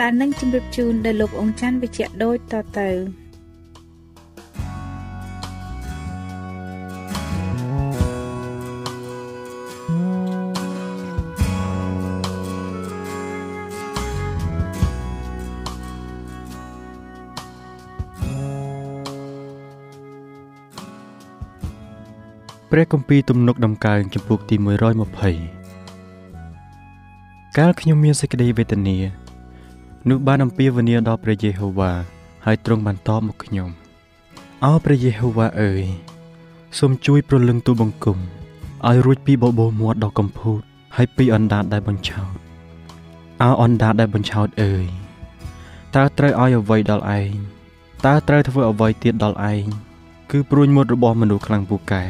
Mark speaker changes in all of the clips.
Speaker 1: ដែលនឹងជម្រាបជូនដល់លោកអង្គច័ន្ទវិជ្ជៈដូចតទៅ
Speaker 2: ព្រះគម្ពីរទំនុកដំកើងចំពុកទី120កាលខ្ញុំមានសេចក្តីវេទនា នោះបានអំពាវនាវដល់ព្រះយេហូវ៉ាហើយទ្រង់បានតបមកខ្ញុំអោព្រះយេហូវ៉ាអើយសូមជួយប្រលឹងទូបង្គំឲ្យរួចពីបបោមាត់ដ៏កំពូតហើយពីអណ្ដាតដែលបញ្ឆោតអោអណ្ដាតដែលបញ្ឆោតអើយតើត្រូវឲ្យអ្វីដល់ឯងតើត្រូវធ្វើអ្វីទៀតដល់ឯងគឺព្រួញមុតរបស់មនុស្សខ្លាំងពូកែ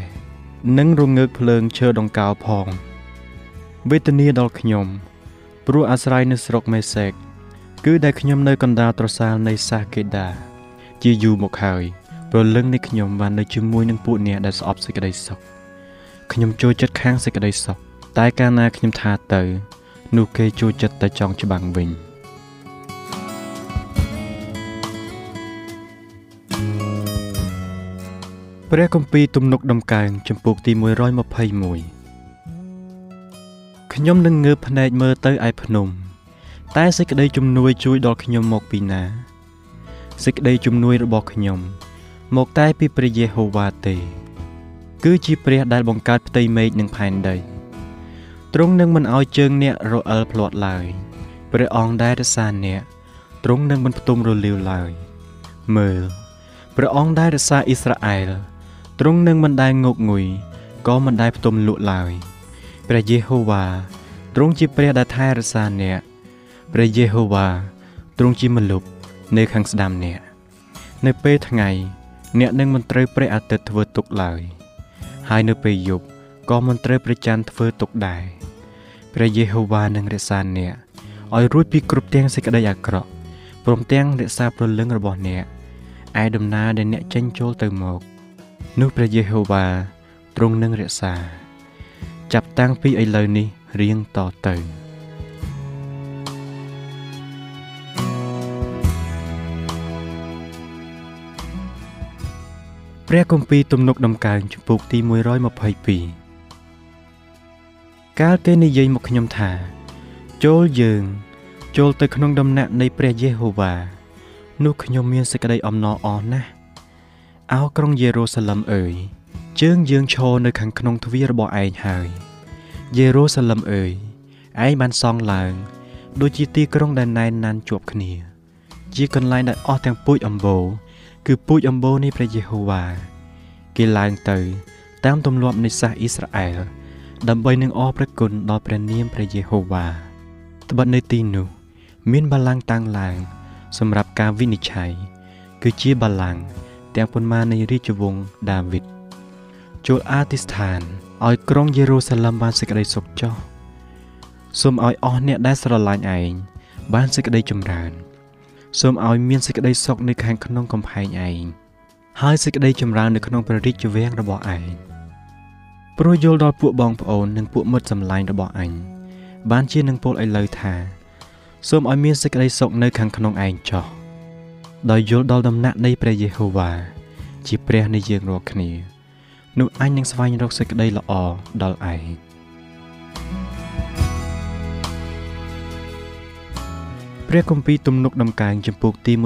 Speaker 2: និងរងើកភ្លើងឈើដង្កោផងវេទនាដល់ខ្ញុំព្រោះអាស្រ័យនៅស្រុកមេសេក គឺដែលខ្ញុំនៅកណ្ដាលត្រសាលនៃសាកេដា ជាយូរមកហើយព្រលឹងនៃខ្ញុំបាននៅជាមួយនឹងពួកអ្នកដែលស្អប់សេចក្តីសុខខ្ញុំចូលចិត្តខាងសេចក្តីសុខតែកាលណាខ្ញុំថាទៅ នោះគេចូលចិត្តតែចង់ច្បាំងវិញព្រះគម្ពីរទំនុកដំកើងចំពោះទី121ខ្ញុំនឹងងើបភ្នែកមើលទៅឯភ្នំ តែសេចក្តីជំនួយជួយដល់ខ្ញុំមកពីណាសេចក្តីជំនួយរបស់ខ្ញុំ មកតែពីព្រះយេហូវ៉ាទេ គឺជាព្រះដែលបង្កើតផ្ទៃមេឃនិងផែនដីទ្រង់នឹងមិនឲ្យជើងអ្នករអិលភ្លាត់ឡើយព្រះអង្គដែលរក្សាអ្នកទ្រង់នឹងមិនផ្ទុំរលាវឡើយមើលព្រះអង្គដែលរក្សាអ៊ីស្រាអែលទ្រង់នឹងមិនដែលងប់ងុយក៏មិនដែលផ្ទុំលក់ឡើយព្រះយេហូវ៉ាទ្រង់ជាព្រះដែលថែរក្សាអ្នក ព្រះយេហូវ៉ាទ្រង់ជាម្លប់នៅខាងស្ដាំអ្នកនៅពេលថ្ងៃអ្នកនឹងមិនត្រូវព្រះអាទិត្យធ្វើទុកឡើយ ហើយនៅពេលយប់ក៏មិនត្រូវព្រះច័ន្ទធ្វើទុកដែរព្រះយេហូវ៉ានឹងរក្សាអ្នកឲ្យរួចពីគ្រប់ទាំងសេចក្តីអាក្រក់ព្រមទាំងរក្សាព្រលឹងរបស់អ្នកឯដំណើរដែលអ្នកចេញចូលទៅមកនោះព្រះយេហូវ៉ាទ្រង់នឹងរក្សា ចាប់តាំងពីឥឡូវនេះរៀងតទៅ ព្រះគម្ពីរទំនុកដំកើងជំពូកទី122កាលគេនិយាយមកខ្ញុំថា ចូលយើង ចូលទៅក្នុងដំណាក់នៃព្រះយេហូវ៉ានោះខ្ញុំមានសេចក្តីអំណរអរណាស់អោក្រុងយេរូសាឡឹមអើយជើងយើងឈរនៅខាងក្នុងទ្វាររបស់ឯងហើយយេរូសាឡឹមអើយឯងបានសង់ឡើង ដូចជាទីក្រុងដែលណែនណានជាប់គ្នា ជាកន្លែងដែលអស់ទាំងពូជអម្បូរ គឺពូជអម្បូរនៃព្រះយេហូវ៉ាគេឡើងទៅ តាមទម្លាប់នៃសាសអ៊ីស្រាអែលដើម្បីនឹងអរព្រះគុណដល់ព្រះនាមព្រះយេហូវ៉ាត្បិតនៅទីនោះ មានបល្ល័ង្កតាំងឡើង សម្រាប់ការវិនិច្ឆ័យគឺជាបល្ល័ង្កទាំងប៉ុន្មាននៃរាជវង្សដាវីតចូលអធិស្ឋានឲ្យក្រុងយេរូសាឡឹមបានសេចក្តីសុខចុះសូមឲ្យអស់អ្នកដែលស្រឡាញ់ឯងបានសេចក្តីចម្រើន សូមឲ្យមានសេចក្តីសុខនៅខាងក្នុងកំផែងឯងហើយសេចក្តីចម្រើននៅក្នុងព្រះរាជវាំងរបស់ឯងព្រោះយល់ដល់ពួកបងប្អូននិងពួកមិត្តសម្លាញ់របស់អញបានជានឹងពោលឲ្យលើថាសូមឲ្យមានសេចក្តីសុខនៅខាងក្នុងឯងចោះដោយយល់ដល់ដំណាក់នៃព្រះយេហូវ៉ាជាព្រះនៃយើងរាល់គ្នានោះអញនឹងស្វែងរកសេចក្តីល្អដល់ឯង ព្រះគម្ពីរទំនុកដំកើងចំពុកទី123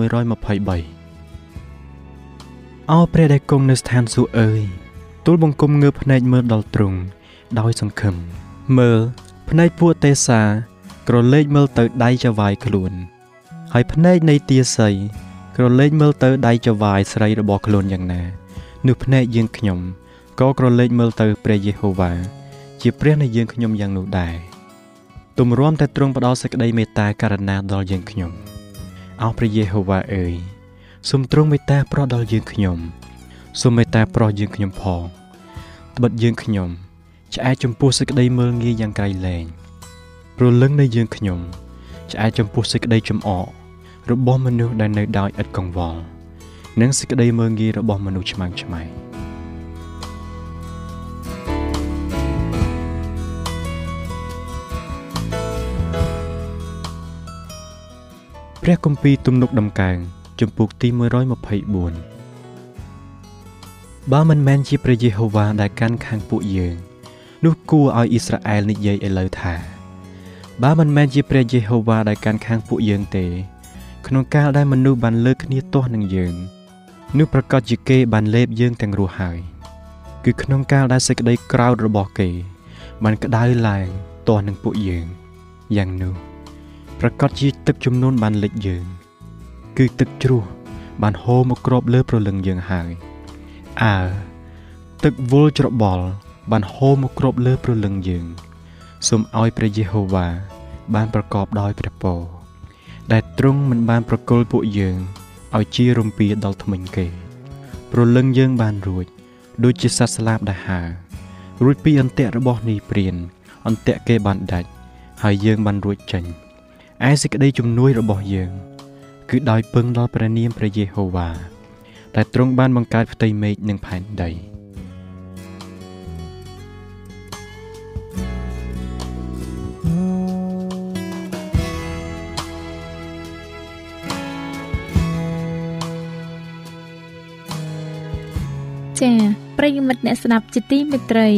Speaker 2: អោព្រះដែលគង់នៅស្ថានសួគ៌អើយទូលបង្គំងើបភ្នែកមើលដល់ទ្រង់ដោយសង្ឃឹមមើលភ្នែកពួកទេសាក្រឡេកមើលទៅដៃចវាយខ្លួន ហើយភ្នែកនៃទាសីក្រឡេកមើលទៅដៃចវាយស្រីរបស់ខ្លួនយ៉ាងណានោះភ្នែកយើងខ្ញុំក៏ក្រឡេកមើលទៅព្រះយេហូវ៉ាជាព្រះនៃយើងខ្ញុំយ៉ាងនោះដែរ ទម្រាំតែទ្រង់ផ្ដល់សេចក្តីមេត្តាករណាដល់យើងខ្ញុំអោព្រះយេហូវ៉ាអើយសូមទ្រង់មេត្តាប្រោះដល់យើងខ្ញុំសូមមេត្តាប្រោះយើងខ្ញុំផងត្បិតយើងខ្ញុំឆ្អែតចំពោះសេចក្តីមើលងាយយ៉ាងក្រៃលែងព្រលឹងនៃយើងខ្ញុំឆ្អែតចំពោះសេចក្តីចំអករបស់មនុស្សដែលនៅដោយឥតកង្វល់និងសេចក្តីមើលងាយរបស់មនុស្សឆ្មាំងឆ្មៃ ព្រះគម្ពីរទំនុកដំកើងជំពូកទី124បើមិនមែនជាព្រះយេហូវ៉ាដែលកាន់ខាងពួកយើង នោះគួរឲ្យអ៊ីស្រាអែលនិយាយឥឡូវថា បើមិនមែនជាព្រះយេហូវ៉ាដែលកាន់ខាងពួកយើងទេ ក្នុងកាលដែលមនុស្សបានលើកគ្នាទាស់នឹងយើងនោះប្រកាសជាគេបានលេបយើងទាំងរស់ហើយគឺក្នុងកាលដែលសេចក្តីក្រោធរបស់គេ បានក្តៅឡើងទាស់នឹងពួកយើងយ៉ាងនោះ ប្រកាសជាទឹកចំនួនបានលិចយើង គឺទឹកជ្រោះបានហូរមកគ្របលើប្រលឹងយើងហើយអើទឹកវល់ច្របល់បានហូរមកគ្របលើប្រលឹងយើងសូមឲ្យព្រះយេហូវ៉ាបានប្រកបដោយព្រះពរដែលទ្រង់មិនបានប្រគល់ពួកយើងឲ្យជារំពាដល់ថ្មិញគេប្រលឹងយើងបានរួច ដូចជាសត្វស្លាបដែលហើរួចពីអន្ទាក់របស់នីព្រានអន្ទាក់គេបានដាច់ហើយយើងបានរួចចេញ ឯសេចក្តីជំនួយរបស់យើង គឺដោយពឹងដល់ព្រះនាមព្រះយេហូវ៉ាដែលទ្រង់បានបង្កើតផ្ទៃមេឃនិងផែនដី
Speaker 1: ចា៎ប្រិយមិត្តអ្នកស្ដាប់ជាទីមេត្រី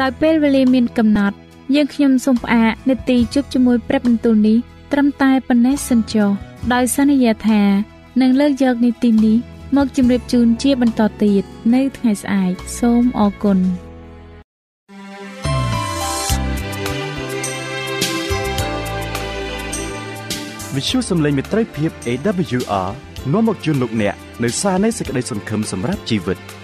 Speaker 1: ដោយពេលវេលាមានកំណត់ យើងខ្ញុំសូមផ្អាកនាទីជប់ជាមួយព្រឹបបន្ទូលនេះ ត្រឹមតែប៉ុណ្ណេះសិនចុះដោយសន្យាថានឹងលើកយកនីតិនេះមកជម្រាបជូនជាបន្តទៀតនៅថ្ងៃស្អែកសូមអរគុណ
Speaker 2: វិទ្យុសំឡេងមេត្រីភាព AWR នាំមកជូនលោកអ្នកនៅសារនៃសេចក្តីសង្ឃឹមសម្រាប់ជីវិត។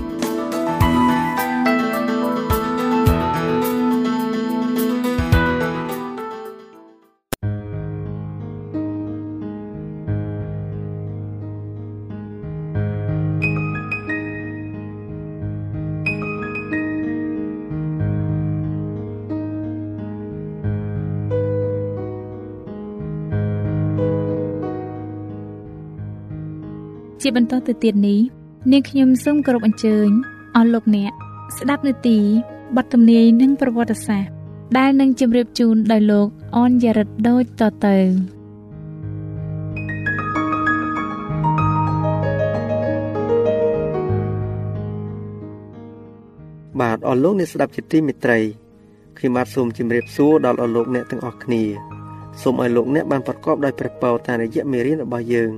Speaker 1: ជាបន្តទៅទៀតនេះនាងខ្ញុំសូមគោរពអញ្ជើញអស់លោកអ្នកស្ដាប់នាទីបទទំនាយនិងប្រវត្តិសាស្ត្រដែលនឹងជម្រាបជូនដោយលោកអនយ៉ារិតដូចតទៅ
Speaker 3: បាទអស់លោកអ្នកស្ដាប់ជាទីមេត្រីខ្ញុំបាទសូមជម្រាបសួរដល់អស់លោកអ្នកទាំងអស់គ្នាសូមឲ្យលោកអ្នកបានប្រកបដោយព្រះពរតាមរយៈមេរៀនរបស់យើង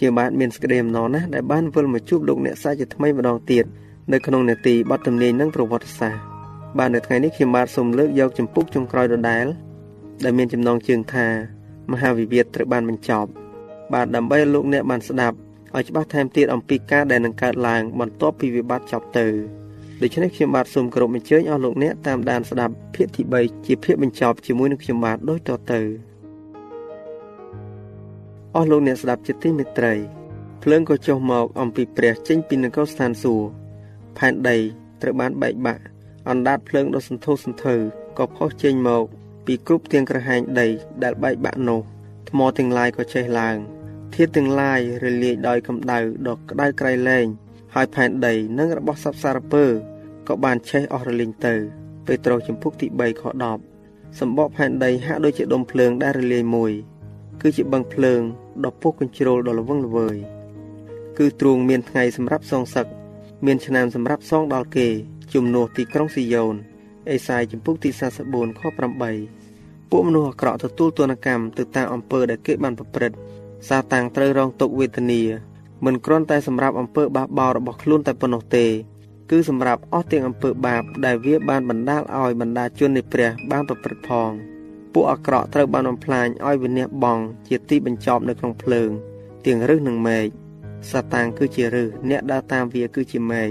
Speaker 3: ជាបាទមានសេចក្តីអំណរណាស់ដែលបានវិលមកជួបលោកអ្នកសាជាថ្មីម្ដងទៀតនៅក្នុងនេតិបទទំនាយនិងប្រវត្តិសាស្ត្របាទនៅថ្ងៃនេះខ្ញុំបាទសូមលើកយកចម្ពោះចុងក្រោយដដែលដែលមានចំណងជើងថា មហាវិវាទត្រូវបានបញ្ចប់ បាទដើម្បីលោកអ្នកបានស្ដាប់ឲ្យច្បាស់ថែមទៀតអំពីការដែលនឹងកើតឡើងបន្ទាប់ពីវិបត្តិចប់ទៅដូច្នេះខ្ញុំបាទសូមគោរពអញ្ជើញអស់លោកអ្នកតាមដានស្ដាប់ភាគទី3ជាភាគបញ្ចប់ជាមួយនឹងខ្ញុំបាទដូចតទៅ អស់លោកអ្នកស្ដាប់ជាទីមេត្រីភ្លើងក៏ចុះមកអំពីព្រះចេញពីនគរស្ថានសួគ៌ផែនដីត្រូវបានបែកបាក់អណ្ដាតភ្លើងដ៏សន្ធោសន្ធៅក៏ផុសចេញមក ពីគ្រប់ទាំងក្រហែងដីដែលបែកបាក់នោះថ្មទាំងឡាយក៏ចេះឡើងធាតុទាំងឡាយរលាយដោយកម្ដៅដ៏ក្តៅក្រៃលែងហើយផែនដីនិងរបស់សត្វសារពើក៏បានឆេះអស់រលីងទៅពេត្រុសចំពុកទី3ខ10សម្បកផែនដីហាក់ដូចជាដុំភ្លើងដែលរលាយមួយ គឺជាបឹងភ្លើងដ៏ពុះកញ្ជ្រោលដ៏ល្វឹងល្វើយគឺទ្រូងមានថ្ងៃសម្រាប់សងសឹកមានឆ្នាំសម្រាប់សងដល់គេ ជំនួសទីក្រុងស៊ីយ៉ូនអេសាយចំពុកទី44ខ8ពួកមនុស្សអាក្រក់ទទួលទណ្ឌកម្មទៅតាមអំពើដែលគេបានប្រព្រឹត្តសាតាំងត្រូវរងទុក្ខវេទនាមិនគ្រាន់តែសម្រាប់អំពើបះបោររបស់ខ្លួនតែប៉ុណ្ណោះទេ គឺសម្រាប់អស់ទាំងអំពើបាបដែលវាបានបណ្ដាលឲ្យបណ្ដាជននៃព្រះបានប្រព្រឹត្តផង ពួកអាក្រក់ត្រូវបានបំផ្លាញឲ្យវិនិច្ឆ័យបងជាទីបញ្ចប់នៅក្នុងភ្លើងទាំងរឹសនិងមែកសាតាំងគឺជារឹសអ្នកដើរតាមវាគឺជាមែក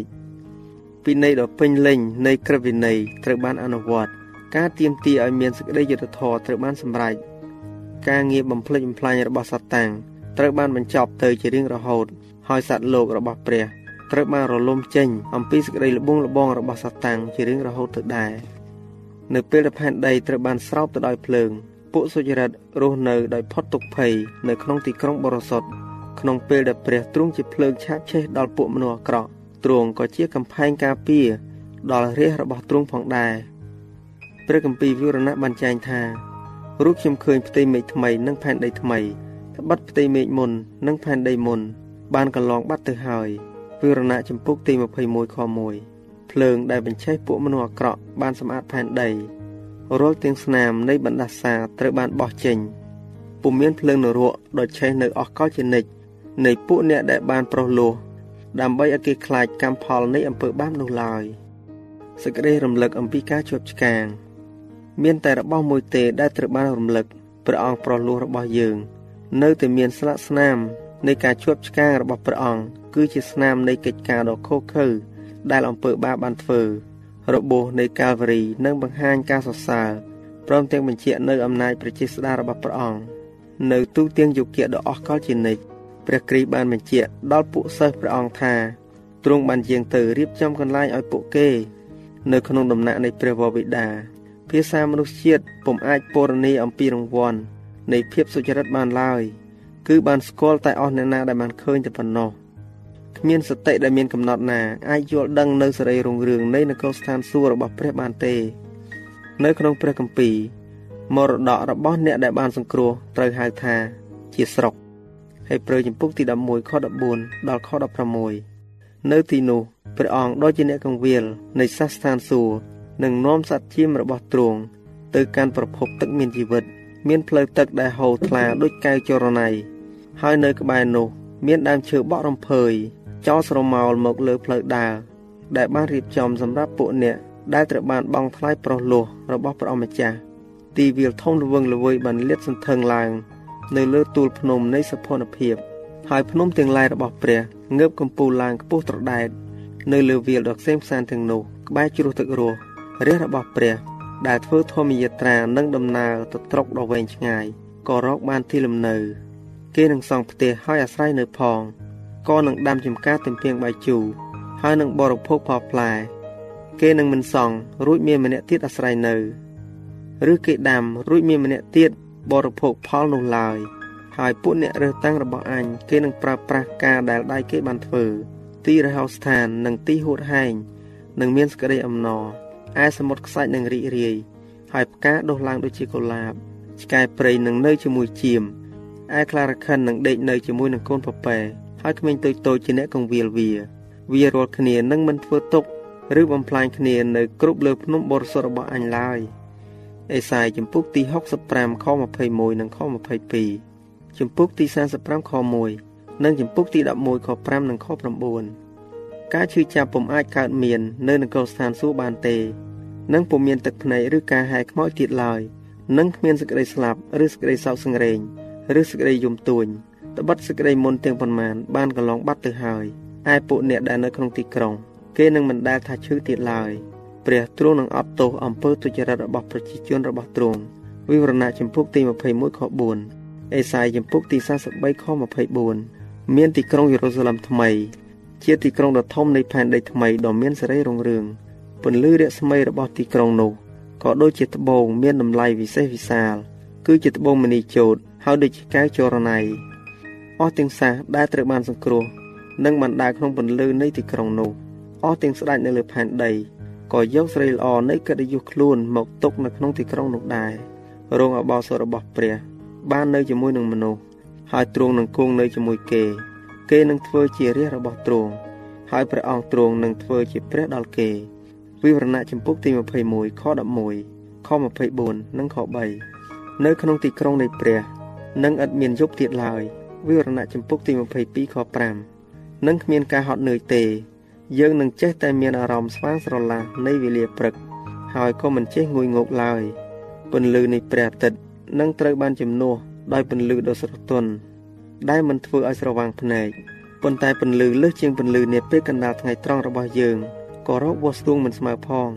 Speaker 3: ពិន័យដ៏ពេញលេញនៃក្រឹតវិន័យត្រូវបានអនុវត្តការទៀមទាឲ្យមានសេចក្តីយុត្តិធម៌ត្រូវបានសម្រេចការងារបំផ្លិចបំផ្លាញរបស់សាតាំងត្រូវបានបញ្ចប់ទៅជារៀងរហូត ហើយសត្វលោករបស់ព្រះត្រូវបានរលំចេញអំពីសេចក្តីល្បងល្បងរបស់សាតាំងជារៀងរហូតទៅដែរ នៅពេលដែលផែនដីត្រូវបានស្រោបទៅដោយភ្លើង ពួកសុចរិតរស់នៅដោយផុតទុក្ខភ័យនៅក្នុងទីក្រុងបរិសុទ្ធក្នុងពេលដែលព្រះទ្រង់ជាភ្លើងឆាបឆេះដល់ពួកមនុស្សអាក្រក់ទ្រង់ក៏ជាកំផែងការពារដល់រាជរបស់ទ្រង់ផងដែរព្រះគម្ពីរវិវរណៈបានចែងថារូបខ្ញុំឃើញផ្ទៃមេឃថ្មីនិងផែនដីថ្មីត្បិតផ្ទៃមេឃមុននិងផែនដីមុន បានកន្លងបាត់ទៅហើយវិវរណៈចំពុកទី21ខ1 ភ្លើងដែលបញ្ឆេះពួកមនុស្សអាក្រក់បានសម្អាតផែនដីរាល់ទាំងស្នាមនៃបណ្ដាសាត្រូវបានបោះចេញពុំមានភ្លើងនរកដ៏ឆេះនៅអស់កលជានិច្ចនៃពួកអ្នកដែលបានប្រោះលោះដើម្បីឲ្យគេខ្លាចកម្មផលនៃអំពើបាបនោះឡើយសេចក្តីរំលឹកអំពីការជាប់ឆ្កាង មានតែរបស់មួយទេដែលត្រូវបានរំលឹកព្រះអង្គប្រោះលោះរបស់យើង នៅតែមានស្លាកស្នាមនៃការជាប់ឆ្កាងរបស់ព្រះអង្គគឺជាស្នាមនៃកិច្ចការដ៏ខុសខើ ដែលអំពើបាបបានធ្វើ របួសនៃកាល់វរីនឹងបង្ហាញការសរសើរព្រមទាំងបញ្ជាក់នៅអំណាចប្រជាស្ដាររបស់ព្រះអង្គនៅទូទាំងយុគៈដ៏អស្ចារ្យជានិច្ចព្រះគ្រីស្ទបានបញ្ជាក់ដល់ពួកសិស្សព្រះអង្គថាទ្រង់បានយាងទៅរៀបចំកន្លែងឲ្យពួកគេ នៅក្នុងដំណាក់នៃព្រះវរបិតាភាសាមនុស្សជាតិពុំអាចពរនីអំពីរង្វាន់នៃភាពសុចរិតបានឡើយ គឺបានស្គាល់តែអស់អ្នកណាដែលបានឃើញតែប៉ុណ្ណោះ គ្មានសតិដែលមានកំណត់ណាអាចយល់ដឹងនៅសេរីរុងរឿងនៃនគរស្ថានសួគ៌របស់ព្រះបានទេ នៅក្នុងព្រះគម្ពីរមរតករបស់អ្នកដែលបានសង្គ្រោះត្រូវហៅថាជាស្រុកហើយព្រឺចំពុកទី11ខ14ដល់ខ16នៅទីនោះព្រះអង្គដូចជាអ្នកកងវិលនៃសាសស្ថានសួគ៌នឹងនាំសត្វជៀមរបស់ទ្រង់ទៅកាន់ប្រភពទឹកមានជីវិត មានផ្លូវទឹកដែលហូរថ្លាដូចកែវចរណៃហើយនៅក្បែរនោះ មានដើមឈើបក់រំភើយ ចោលស្រមោលមកលើផ្លូវដើរដែលបានរៀបចំសម្រាប់ពួកអ្នកដែលត្រូវបានបង់ថ្លៃប្រោះលោះរបស់ព្រះអម្ចាស់ទីវាលធំល្វឹងល្វើយបានលាតសន្ធឹងឡើង នៅលើទូលភ្នំនៃសភនភាពហើយភ្នំទាំងឡាយរបស់ព្រះងើបកំពូលឡើងខ្ពស់ត្រដែតនៅលើវាលដ៏ខ្សែផ្សានទាំងនោះក្បែរជ្រោះទឹករស់រះរបស់ព្រះ ដែលធ្វើធម្មយាត្រានិងដំណើរទៅត្រុកដ៏វែងឆ្ងាយក៏រកបានទីលំនៅ គេនឹងសង់ផ្ទះហើយអាស្រ័យនៅផង ក៏នឹងដាំចំការទំពាំងបាយជូរហើយនឹងបរិភោគផលផ្លែ គេនឹងមិនសង់រួចមានម្នាក់ទៀតអាស្រ័យនៅឬគេដាំរួចមានម្នាក់ទៀតបរិភោគផលនោះឡើយហើយពួកអ្នករើសតាំងរបស់អញគេនឹងប្រើប្រាស់ការដែលដៃគេបានធ្វើ ទីរហោស្ថាននិងទីហួតហែងនឹងមានសក្តីអំណរឯសមុទ្រខ្សាច់នឹងរីករាយហើយផ្កាដុះឡើងដូចជាកុលាបឆ្កែព្រៃនឹងនៅជាមួយជៀមឯខ្លារខិននឹងដេកនៅជាមួយនឹងកូនពពែ ហើយក្មេងតូចតូចជាអ្នកកងវាលវា វារាល់គ្នានឹងមិនធ្វើទុកឬបំផ្លាញគ្នានៅគ្រប់លើភ្នំបរិសុទ្ធរបស់អញឡើយអេសាយចំពុកទី65ខ21និងខ22ចំពុកទី45ខ1និងចំពុកទី11ខ5និងខ9ការឈឺចាប់ពុំអាចកើតមាន នៅនគរស្ថានសួគ៌បានទេនិងពុំមានទឹកភ្នែកឬការហែខ្មោចទៀតឡើយនិងគ្មានសេចក្តីស្លាប់ឬសេចក្តីសោកសង្រេង ឬសេចក្តីយំទួញ ត្បិតសេចក្តីមុនទាំងប៉ុន្មានបានកន្លងបាត់ទៅហើយឯពួកអ្នកដែលនៅក្នុងទីក្រុង គេនឹងមិនដែលថាឈឺទៀតឡើយព្រះទ្រង់នឹងអត់ទោសអំពើទុច្ចរិតរបស់ប្រជាជនរបស់ទ្រង់វិវរណៈចំពុកទី21ខ4អេសាយចំពុកទី43ខ24មានទីក្រុងយេរូសាឡឹមថ្មី ជាទីក្រុងដ៏ធំនៃផែនដីថ្មីដ៏មានសេរីរុងរឿងពន្លឺរស្មីរបស់ទីក្រុងនោះក៏ដូចជាត្បូងមានតម្លៃវិសេសវិសាល គឺជាត្បូងមณีជោតហើយដូចជាកែវចរណៃ អស់ទាំងសាសដែលត្រូវបានសង្គ្រោះនិងបានដើរក្នុងពន្លឺនៃទីក្រុងនោះអស់ទាំងស្ដេចនៅលើផែនដីក៏យកស្រីល្អនៃកិត្តិយសខ្លួនមកទុកនៅក្នុងទីក្រុងនោះដែររងអបោសរបស់ព្រះ បាននៅជាមួយនឹងមនុស្សហើយទ្រង់នឹងគង់នៅជាមួយគេ គេនឹងធ្វើជារាជរបស់ទ្រង់ហើយព្រះអង្គទ្រង់នឹងធ្វើជាព្រះដល់គេវិវរណៈចំពុកទី21ខ11ខ24និងខ3នៅក្នុងទីក្រុងនៃព្រះនឹងឥតមានយប់ទៀតឡើយ វិវរណៈចំពុកទី22ខ5នឹងគ្មានការហត់នឿយទេ យើងនឹងចេះតែមានអារម្មណ៍ស្វាងស្រឡះនៃវេលាព្រឹក ហើយក៏មិនចេះងុយងោកឡើយពន្លឺនៃព្រះអាទិត្យនឹងត្រូវបានជំនួសដោយពន្លឺដ៏ស្រទន់ដែលមិនធ្វើឲ្យស្រវាងភ្នែកប៉ុន្តែពន្លឺលើសជាងពន្លឺនាពេលកណ្ដាលថ្ងៃត្រង់របស់យើងក៏រកវាស់ស្ទង់មិនស្មើផង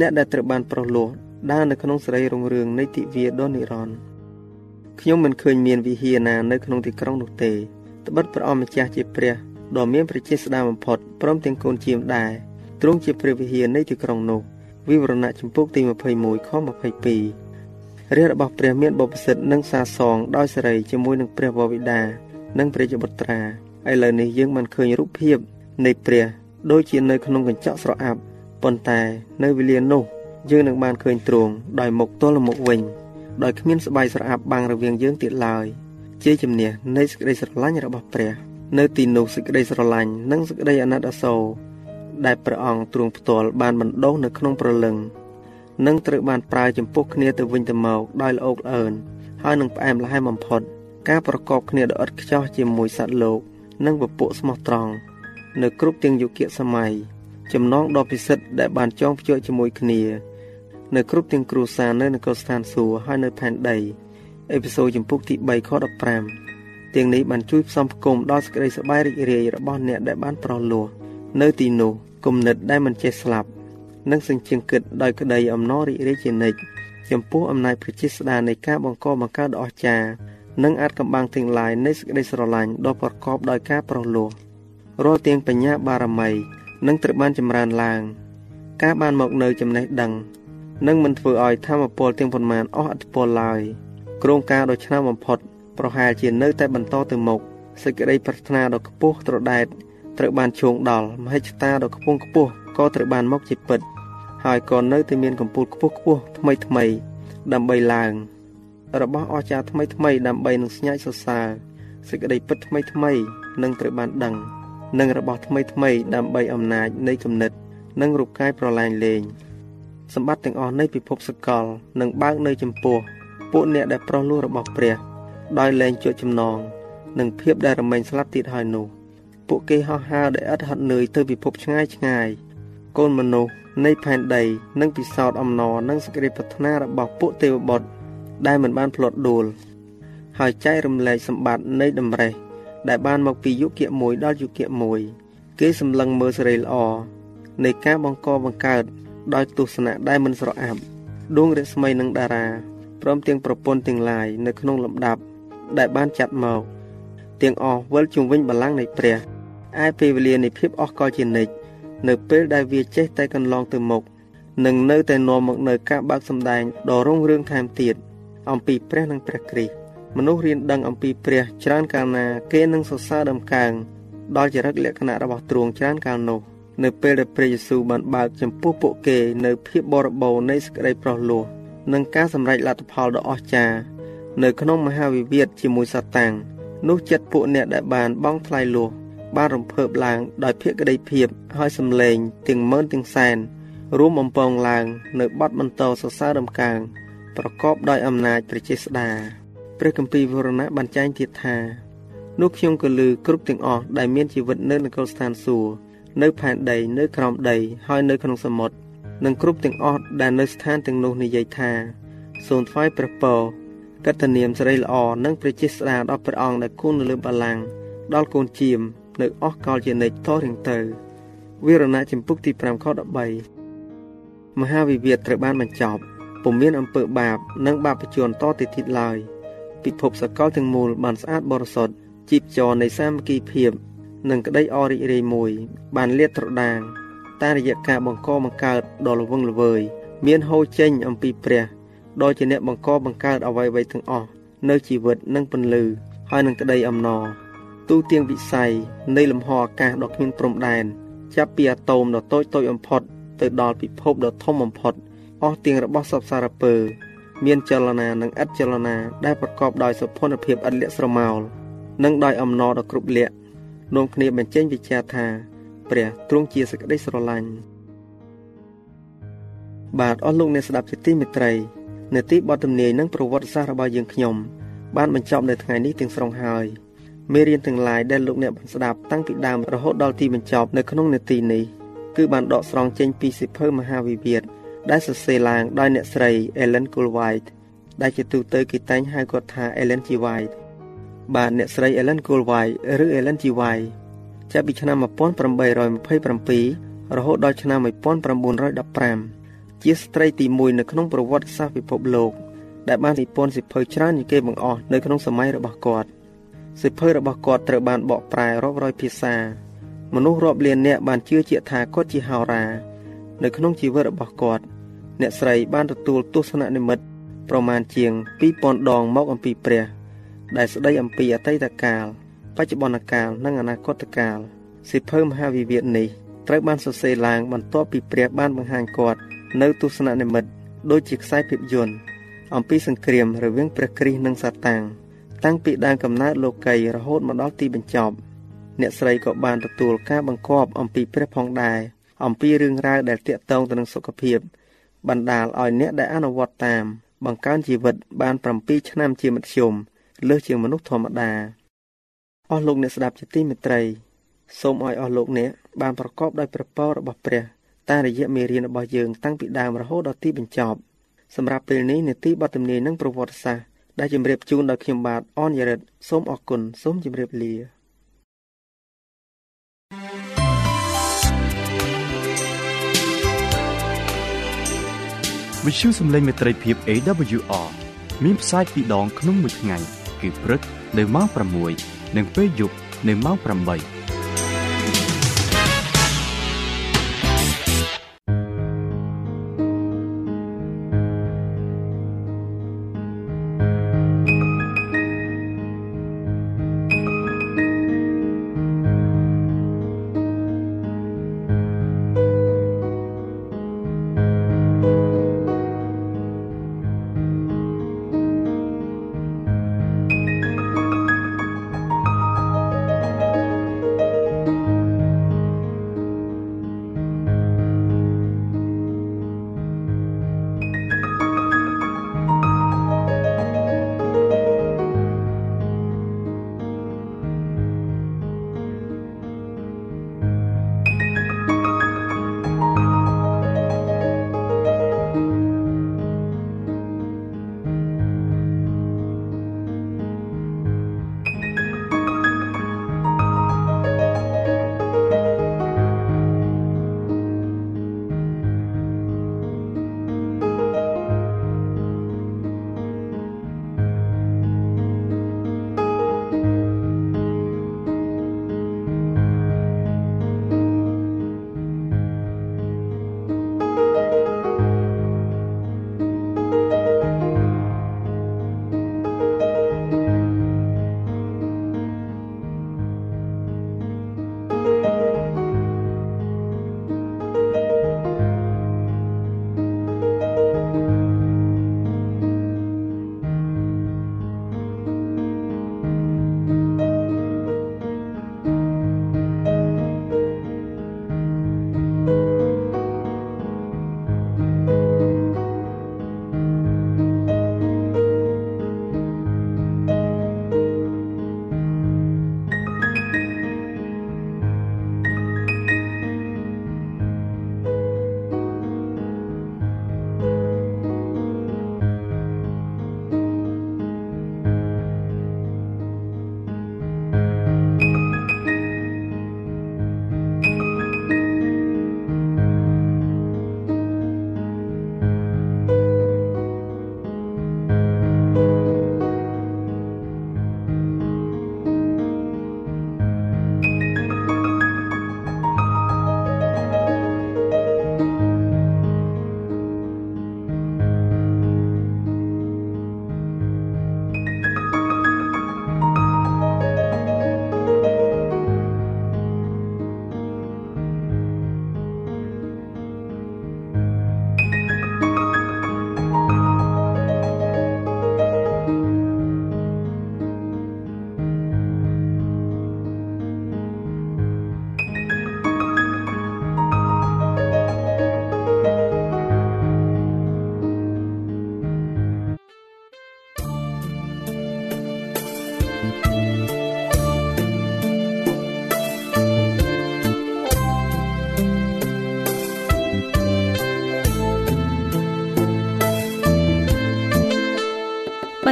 Speaker 3: អ្នកដែលត្រូវបានប្រោះលោះដើរនៅក្នុងសេរីរុងរឿងនៃទិវាដ៏និរន្តរ៍ ខ្ញុំមិនឃើញមានវិហារណានៅក្នុងទីក្រុងនោះទេត្បិតព្រះអង្គម្ចាស់ជាព្រះដ៏មានប្រជាស្ដារបំផុតព្រមទាំងកូនជាមដែរទ្រង់ជាព្រះវិហារនៃទីក្រុងនោះវិវរណៈចំពុកទី21ខ22រាជរបស់ព្រះមានបបិសិទ្ធនិងសាសងដោយសេរីជាមួយនឹងព្រះវរវិតានិងព្រះជាបុត្រាឥឡូវនេះយើងបានឃើញរូបភាពនៃព្រះដូចជានៅក្នុងកញ្ចក់ស្រអាប់ប៉ុន្តែនៅវេលានោះយើងនឹងបានឃើញទ្រង់ដោយមុខទល់មុខវិញ ដោយគ្មានស្បែកស្រអាប់បាំងរវាងយើងទៀតឡើយជាជំនះនៃសេចក្តីស្រឡាញ់របស់ព្រះ នៅទីនោះសេចក្តីស្រឡាញ់និងសេចក្តីអាណិតអាសូរដែលព្រះអង្គទ្រង់ផ្ទាល់បានបណ្ដុះនៅក្នុងព្រលឹងនិងត្រូវបានប្រើចំពោះគ្នាទៅវិញទៅមកដោយល្អោកល្អើនហើយនឹងផ្អែមល្ហែមបំផុត ការប្រកបគ្នាដ៏ឥតខ្ចោះជាមួយសត្វលោក និងពពួកស្មោះត្រង់នៅគ្រប់ទាំងយុគសម័យចំណងដ៏ពិសិដ្ឋដែលបានចងភ្ជាប់ជាមួយគ្នា នៅគ្រប់ទាំងគ្រួសារនៅនគរស្ថានសួគ៌ហើយនៅផែនដីអេពីសូតចំពុកទី3ខ15ទាំងនេះបានជួយផ្សំផ្គុំដល់សេចក្តីសប្បាយរីករាយរបស់អ្នកដែលបានប្រោះលោះនៅទីនោះគំនិតដែលមិនចេះស្លាប់និងសញ្ជឹងគិតដោយក្តីអំណររីករាយជានិច្ចចំពោះអំណាចប្រជាស្ដារនៃការបង្កបង្កើតដ៏អស្ចារ្យនិងអាចកំបាំងទាំងឡាយនៃសេចក្តីស្រឡាញ់ដ៏ប្រកបដោយការប្រោះលោះរាល់ទាំងបញ្ញាបារមីនឹងត្រូវបានចម្រើនឡើង ការបានមកនៅចំណេះដឹង នឹងមិនធ្វើឲ្យធម្មពលទាំងប៉ុន្មានអស់អត្ថពលឡើយគ្រោងការដ៏ឆ្នើមបំផុត ប្រហែលជានៅតែបន្តទៅមុខសេចក្តីប្រាថ្នាដ៏ខ្ពស់ត្រដែតត្រូវបានឈោងដល់មហិច្ឆតាដ៏ខ្ពង់ខ្ពស់ក៏ត្រូវបានមកជាពិត ហើយក៏នៅតែមានកម្ពូលខ្ពស់ខ្ពស់ថ្មីថ្មីដើម្បីឡើង របស់អស្ចារ្យថ្មីថ្មីដើម្បីនឹងស្ញាច់សរសើរសេចក្តីពិតថ្មីថ្មីនឹងត្រូវបានដឹងនិងរបស់ថ្មីថ្មីដើម្បីអំណាចនៃគំនិត និងរូបកាយប្រឡែងលេង សម្បត្តិទាំងអស់នៃពិភពសកលនឹងបើកនៅចំពោះពួកអ្នកដែលប្រោះលោះរបស់ព្រះដោយលែងជួចចំណងនិងភាពដែលរមែងស្លាប់ទៀតហើយនោះពួកគេហោះហើរដែលឥតហត់នឿយទៅពិភពឆ្ងាយឆ្ងាយកូនមនុស្សនៃផែនដីនឹងពិសោធន៍អំណរនិងសេចក្តីប្រាថ្នារបស់ពួកទេវបុត្រដែលមិនបានផ្លត់ដួលហើយចែករំលែកសម្បត្តិនៃតម្រេះដែលបានមកពីយុគៈមួយដល់យុគៈមួយ គេសម្លឹងមើលសេរីល្អនៃការបង្កបង្កើត ដោយទស្សនៈដែលមិនស្រអាប់ដួងរស្មីនិងតារាព្រមទាំងប្រពន្ធទាំងឡាយនៅក្នុងលំដាប់ដែលបានចាត់មកទាំងអស់វិលជុំវិញបល្ល័ង្កនៃព្រះឯពេលវេលានៃភាពអស់កលជានិច្ចនៅពេលដែលវាចេះតែកន្លងទៅមុខនឹងនៅតែនាំមកនៅការបើកសម្ដែងដ៏រុងរឿងថែមទៀតអំពីព្រះនិងព្រះគ្រីស្ទមនុស្សរៀនដឹងអំពីព្រះច្រើនកាលណាគេនឹងសរសើរដំកើងដល់ចរិតលក្ខណៈរបស់ទ្រង់ច្រើនកាលនោះ នៅពេលដែលព្រះយេស៊ូវបានបើកចំពោះពួកគេនៅភាពបរិបូរណ៍នៃសេចក្តីប្រោះលោះនិងការសម្រេចលទ្ធផលដ៏អស្ចារ្យនៅក្នុងមហាវិវាទជាមួយសាតាំងនោះចិត្តពួកអ្នកដែលបានបង់ថ្លៃលោះបានរំភើបឡើងដោយភក្តីភាពហើយសំឡេងទាំងម៉ឺនទាំងសែនរួមបំពងឡើងនៅបទបន្តសរសើររំកើងប្រកបដោយអំណាចប្រជាស្ដាព្រះគម្ពីរវរណៈបានចែងទៀតថានោះខ្ញុំក៏ឮគ្រប់ទាំងអស់ដែលមានជីវិតនៅនគរស្ថានសួគ៌ នៅផែនដី នៅក្រោមដី ហើយនៅក្នុងសមុទ្រនិងគ្រប់ទាំងអស់ដែលនៅស្ថានទាំងនោះនិយាយថាសូមថ្វាយព្រះពរកតនាមសិរីល្អនិងព្រះជាស្ដាដល់ព្រះអង្គដែលគង់នៅលើបល្ល័ង្កដល់កូនជាម នៅអស់កលជានិច្ចតរៀងទៅវិរណៈចម្ពុកទី5ខ13មហាវិវាទត្រូវបានបញ្ចប់ពុំមានអំពើបាប និងបាបជនតទៅទៀតឡើយពិភពសកលទាំងមូលបានស្អាតបរិសុទ្ធជីពចរនៃសាមគ្គីភាព និងក្តីអរិយរាយមួយ បានលាតត្រដាងតាមរយៈការបង្កបង្កើតដ៏ល្វឹងល្វើយមានហូរចេញអំពីព្រះដោយជាអ្នកបង្កបង្កើតអ្វីៗទាំងអស់នៅជីវិតនិងពន្លឺហើយនឹងក្តីអំណរទូទាំងវិស័យនៃលំហអាកាសដ៏គ្មានព្រំដែនចាប់ពីអាតូមដ៏តូចតូចបំផុត ទៅដល់ពិភពដ៏ធំបំផុតអស់ទាំងរបស់សពសារពើ មានចលនានិងឥតចលនាដែលប្រកបដោយសុភនភាពឥតលាក់ស្រមោលនិងដោយអំណរដ៏គ្រប់លក្ខ នាំគ្នាបញ្ចេញវិចារថាព្រះទ្រង់ជាសេចក្តីស្រឡាញ់បាទអស់លោកអ្នកស្ដាប់ជាទីមេត្រីនៅទីបទទំនាយនិងប្រវត្តិសាស្ត្ររបស់យើងខ្ញុំបានបញ្ចប់នៅថ្ងៃនេះទាំងស្រុងហើយមេរៀនទាំងឡាយដែលលោកអ្នកបានស្ដាប់តាំងពីដើមរហូតដល់ទីបញ្ចប់នៅក្នុងនេតិនេះគឺបានដកស្រង់ចេញពីសិភៅមហាវិវាទដែលសរសេរឡើងដោយអ្នកស្រី Ellen Goldwhite ដែលជាទូទៅគេតែងហៅគាត់ថា Ellen G. White បាទអ្នកស្រី Ellen Goldwhite ឬ Ellen G. White ចាប់ពីឆ្នាំ1827រហូតដល់ឆ្នាំ1915ជាស្ត្រីទី1នៅក្នុងប្រវត្តិសាស្ត្រពិភពលោកដែលបាននិពន្ធសិភៅច្រើនជាងគេបង្អស់នៅក្នុងសម័យរបស់គាត់សិភៅរបស់គាត់ត្រូវបានបកប្រែរាប់រយភាសា មនុស្សរាប់លាននាក់បានជឿជាក់ថាគាត់ជាហោរា នៅក្នុងជីវិតរបស់គាត់ អ្នកស្រីបានទទួលទស្សននិមិត្តប្រមាណជាង2000ដងមកអំពីព្រះ ដែលស្ដីអំពីអតីតកាល បច្ចុប្បន្នកាលនិងអនាគតកាលសិភៅមហាវិវាទនេះត្រូវបានសរសេរឡើងបន្ទាប់ពីព្រះបានបង្ហាញគាត់នៅទស្សននិមិត្តដូចជាខ្សែភាពយន្តអំពីសង្គ្រាមរវាងព្រះគ្រីស្ទនិងសាតាំងតាំងពីដើមកំណើតលោកីរហូតមកដល់ទីបញ្ចប់ អ្នកស្រីក៏បានទទួលការបង្គាប់អំពីព្រះផងដែរអំពីរឿងរ៉ាវដែលតាក់ទងទៅនឹងសុខភាពបណ្ដាលឲ្យអ្នកដែលអនុវត្តតាមបង្កើនជីវិតបាន7ឆ្នាំជាមធ្យម លើសជាងមនុស្សធម្មតាអស់លោកអ្នកស្ដាប់ជាទីមេត្រីសូមឲ្យអស់លោកអ្នកបានប្រកបដោយព្រះពររបស់ព្រះតាមរយៈមេរៀនរបស់យើងតាំងពីដើមរហូតដល់ទីបញ្ចប់សម្រាប់ពេលនេះនេតិបទទំនាយនិងប្រវត្តិសាស្ត្រដែលជម្រាបជូនដោយខ្ញុំបាទអនយរិតសូមអរគុណសូមជម្រាបលា
Speaker 2: វិទ្យុសំឡេងមេត្រីភាព AWR មានផ្សាយពីរដងក្នុងមួយថ្ងៃ គឺព្រឹកនៅម៉ោង6និងពេលយប់នៅម៉ោង8